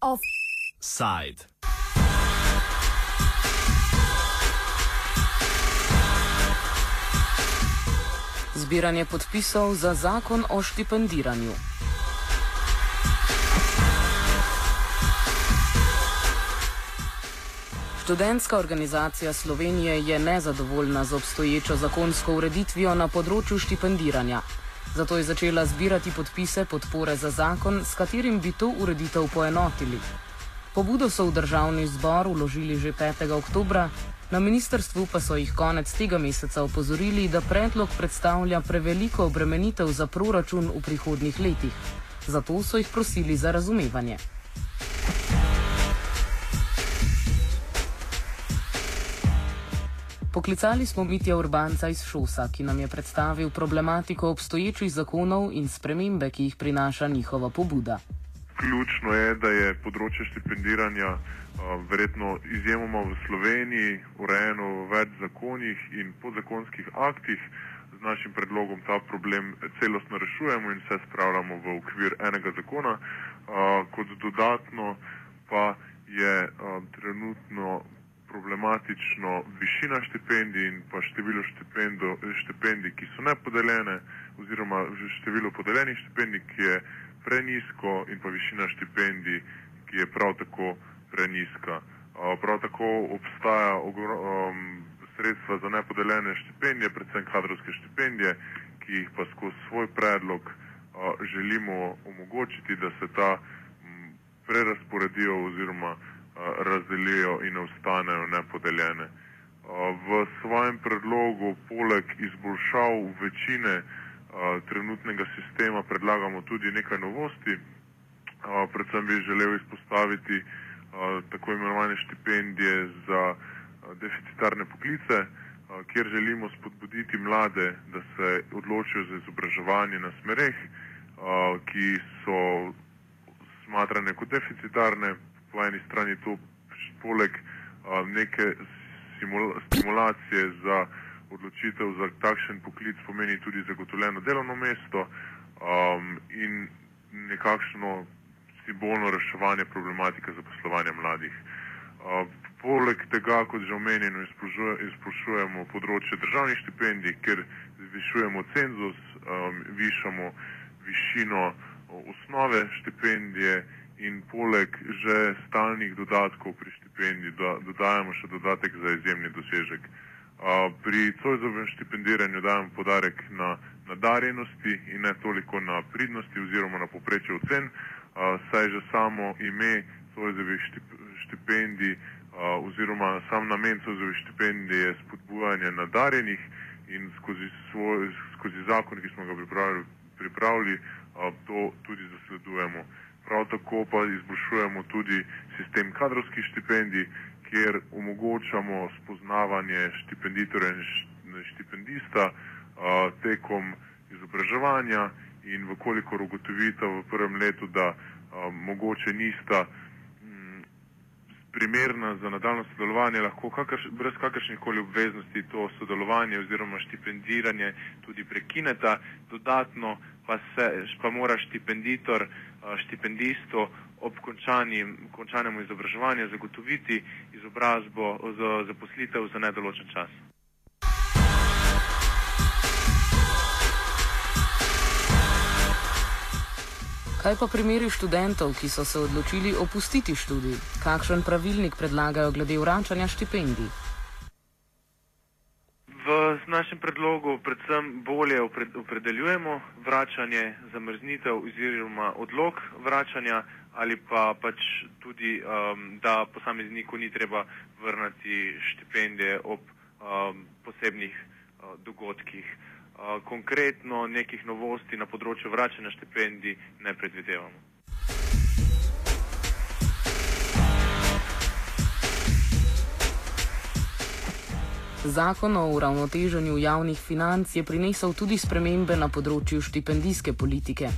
Offside. Zbiranje podpisov za zakon o štipendiranju. Študentska organizacija Slovenije je nezadovoljna z obstoječo zakonsko ureditvijo na področju štipendiranja. Zato je začela zbirati podpise podpore za zakon, s katerim bi to ureditev poenotili. Pobudo so v državni zbor uložili že 5. oktober, na ministrstvu pa so jih konec tega meseca opozorili, da predlog predstavlja preveliko obremenitev za proračun v prihodnih letih. Zato so jih prosili za razumevanje. Poklicali smo Mitja Urbanca iz Šosa, ki nam je predstavil problematiko obstoječih zakonov in spremembe, ki jih prinaša njihova pobuda. Ključno je, da je področje štipendiranja verjetno izjemoma v Sloveniji urejeno v več zakonih in podzakonskih aktih. Z našim predlogom ta problem celostno rešujemo in vse spravljamo v okvir enega zakona. Kot dodatno pa je trenutno problematično višina štipendij in pa število štipendij, ki so nepodeljene, oziroma število podeljenih štipendij, ki je prenisko, in pa višina štipendij, ki je prav tako preniska. Prav tako obstaja um, sredstva za nepodeljene štipendije, predvsem kadrovske štipendije, ki jih pa skozi svoj predlog želimo omogočiti, da se ta prerasporedijo oziroma razdelijo in ostanejo nepodeljene. V svojem predlogu, poleg izboljšav večine trenutnega sistema, predlagamo tudi nekaj novosti. Predvsem bi želel izpostaviti tako imenovane štipendije za deficitarne poklice, kjer želimo spodbuditi mlade, da se odločijo za izobraževanje na smereh, ki so smatrane kot deficitarne, po eni strani to poleg neke stimulacije za odločitev za takšen poklic pomeni tudi zagotovljeno delovno mesto um, in nekakšno simbolno reševanje problematike zaposlovanja mladih. Uh, poleg tega, kot že omenjeno, izpoštujemo področje državnih štipendij, ker zvišujemo cenzus, um, višamo višino osnove štipendije in poleg že stalnih dodatkov pri štipendiji do, dodajamo še dodatek za izjemni dosežek. Uh, pri Cojzovem štipendiranju dajemo podarek na nadarjenosti in ne toliko na pridnosti oziroma na poprečje ocen, uh, saj že samo ime Cojzovih štip, štipendij uh, oziroma sam namen Cojzovih štipendij je spodbujanje nadarjenih in skozi, svoj, skozi zakon, ki smo ga pripravili, pripravili to tudi zasledujemo. Prav tako pa izboljšujemo tudi sistem kadrovskih štipendij, kjer omogočamo spoznavanje štipenditorja in štipendista tekom izobraževanja in vkolikor ugotovitev v prvem letu, da mogoče nista primerna za nadaljno sodelovanje, lahko kakrš, brez kakršnih koli obveznosti to sodelovanje oziroma štipendiranje tudi prekineta, dodatno pa, se, pa mora štipenditor štipendistu ob končanem izobraževanju zagotoviti izobrazbo za zaposlitev za nedoločen čas. Kaj pa primeri študentov, ki so se odločili opustiti študij? Kakšen pravilnik predlagajo glede vračanja štipendij? V našem predlogu predvsem bolje opredeljujemo vračanje, zamrznitev oziroma odlog vračanja ali pa pač tudi, um, da posamezniku ni treba vrnati štipendije ob um, posebnih uh, dogodkih. Uh, konkretno nekih novosti na področju vračanja štipendij ne predvidevamo. Zakon o uravnoteženju javnih financ je prinesel tudi spremembe na področju štipendijske politike,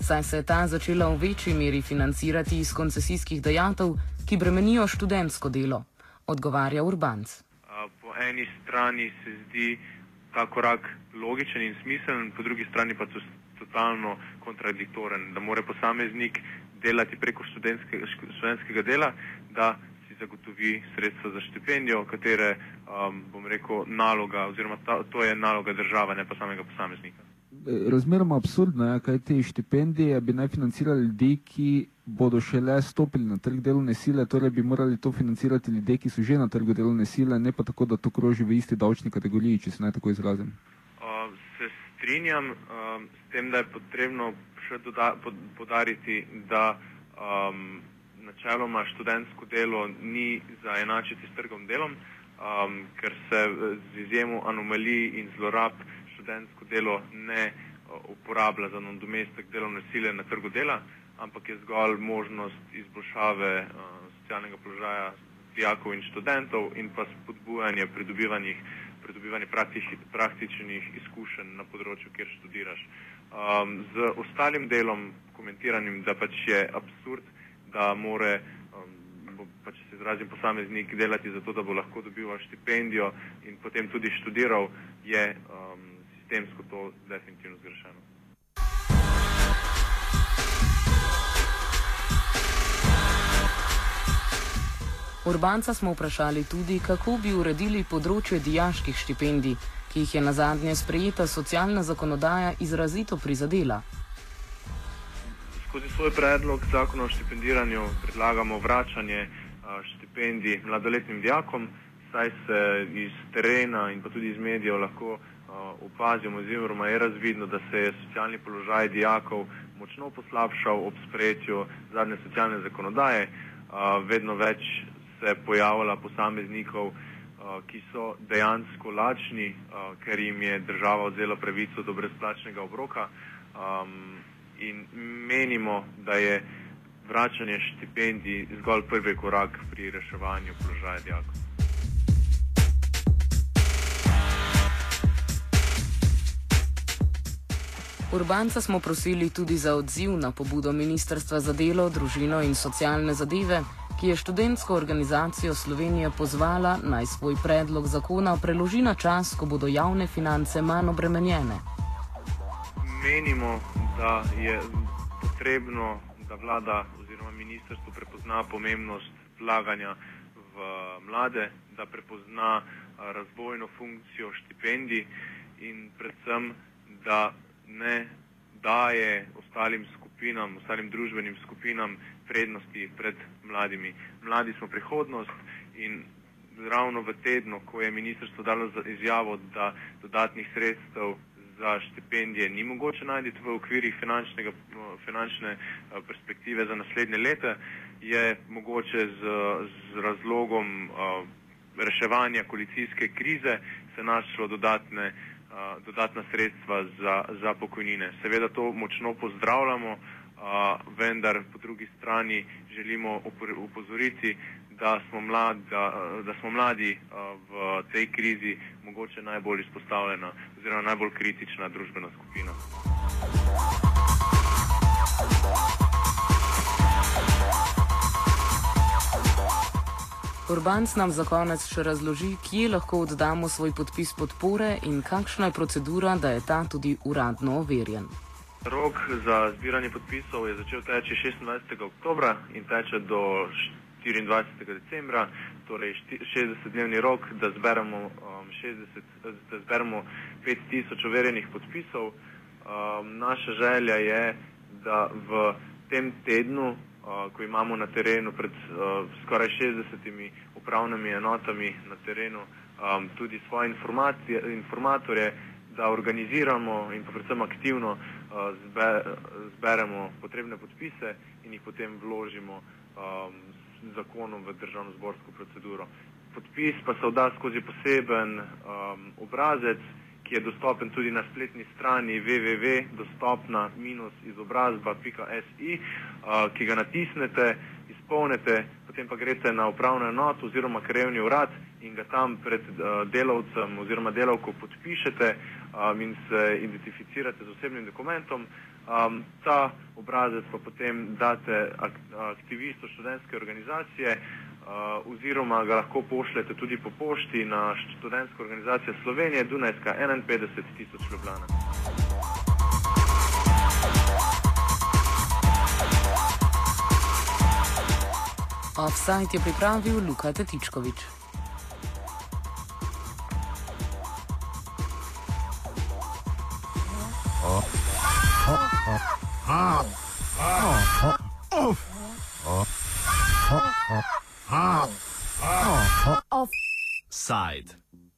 saj se je ta začela v večji meri financirati iz koncesijskih dejatev, ki bremenijo študentsko delo, odgovarja Urbanc. Po eni strani se zdi ta korak logičen in smiseln, po drugi strani pa to totalno kontradiktoren, da more posameznik delati preko študentskega dela, da si zagotovi sredstva za štipendijo, katere, um, bom rekel, naloga oziroma ta, to je naloga države, ne pa samega posameznika. Razmeroma absurdno je, kaj te štipendije bi naj financirali ljudi, ki bodo šele stopili na trg delovne sile, torej bi morali to financirati ljudje, ki so že na trgu delovne sile, ne pa tako, da to kroži v isti davčni kategoriji, če se naj tako izrazim. Uh, se strinjam uh, s tem, da je potrebno še doda, pod, podariti, da um, načeloma študentsko delo ni za enačiti s trgom delom, um, ker se z izjemo anomalij in zlorab študentsko delo ne uh, uporablja za nadomestek delovne sile na trgu dela ampak je zgolj možnost izboljšave uh, socialnega položaja dijakov in študentov in pa spodbujanje pridobivanja praktič, praktičnih izkušenj na področju, kjer študiraš. Um, z ostalim delom komentiranim, da pač je absurd, da more, um, pač se izrazim posameznik, delati za to, da bo lahko dobival štipendijo in potem tudi študiral, je um, sistemsko to definitivno zgrešeno. Urbanca smo vprašali tudi, kako bi uredili področje dijaških štipendij, ki jih je na zadnje sprejeta socialna zakonodaja izrazito prizadela. Skozi svoj predlog zakona o štipendiranju predlagamo vračanje štipendij mladoletnim dijakom, saj se iz terena in pa tudi iz medijev lahko opazimo, oziroma je razvidno, da se je socialni položaj dijakov močno poslabšal ob sprejetju zadnje socialne zakonodaje. Vedno več se pojavila posameznikov, uh, ki so dejansko lačni, uh, ker jim je država vzela pravico do brezplačnega obroka um, in menimo, da je vračanje štipendij zgolj prvi korak pri reševanju položaja dijakov. Urbanca smo prosili tudi za odziv na pobudo Ministrstva za delo, družino in socialne zadeve, ki je študentsko organizacijo Slovenije pozvala naj svoj predlog zakona preloži na čas, ko bodo javne finance manj obremenjene. Menimo, da je potrebno, da vlada oziroma ministrstvo prepozna pomembnost vlaganja v mlade, da prepozna razvojno funkcijo štipendij in predvsem, da ne daje ostalim skupinam, ostalim družbenim skupinam prednosti pred mladimi. Mladi smo prihodnost in ravno v tednu, ko je ministrstvo dalo izjavo, da dodatnih sredstev za štipendije ni mogoče najti v okvirih finančne eh, perspektive za naslednje leta, je mogoče z, z razlogom uh, reševanja koalicijske krize se našlo dodatne, dodatna sredstva za, za pokojnine. Seveda to močno pozdravljamo, uh, vendar po drugi strani želimo upozoriti, da smo, mlad, da, da smo mladi v tej krizi mogoče najbolj izpostavljena oziroma najbolj kritična družbena skupina. Urbanc nam za konec še razloži, kje lahko oddamo svoj podpis podpore in kakšna je procedura, da je ta tudi uradno overjen. Rok za zbiranje podpisov je začel teči 26. oktober in teče do 24. decembra, torej 60-dnevni rok, da zberemo, um, 60, da zberemo 5000 overjenih podpisov. Um, naša želja je, da v tem tednu, ko imamo na terenu pred uh, skoraj 60 upravnimi enotami na terenu um, tudi svoje informatorje, da organiziramo in pa predvsem aktivno zberemo potrebne podpise in jih potem vložimo z zakonom v državno zborsko proceduro. Podpis pa se vda skozi poseben obrazec, ki je dostopen tudi na spletni strani www.dostopna-izobrazba.si, uh, ki ga natisnete, izpolnete, potem pa greste na upravno enoto oziroma krajevni urad in ga tam pred uh, delavcem oziroma delavko podpišete in se identificirate z osebnim dokumentom. Um, ta obrazec pa potem date ak aktivistu študentske organizacije oziroma ga lahko pošljete tudi po pošti na študentsko organizacijo Slovenije, Dunajska 51 tisoč Ljubljana. Offside je pripravil Luka Tetičkovič. Offside.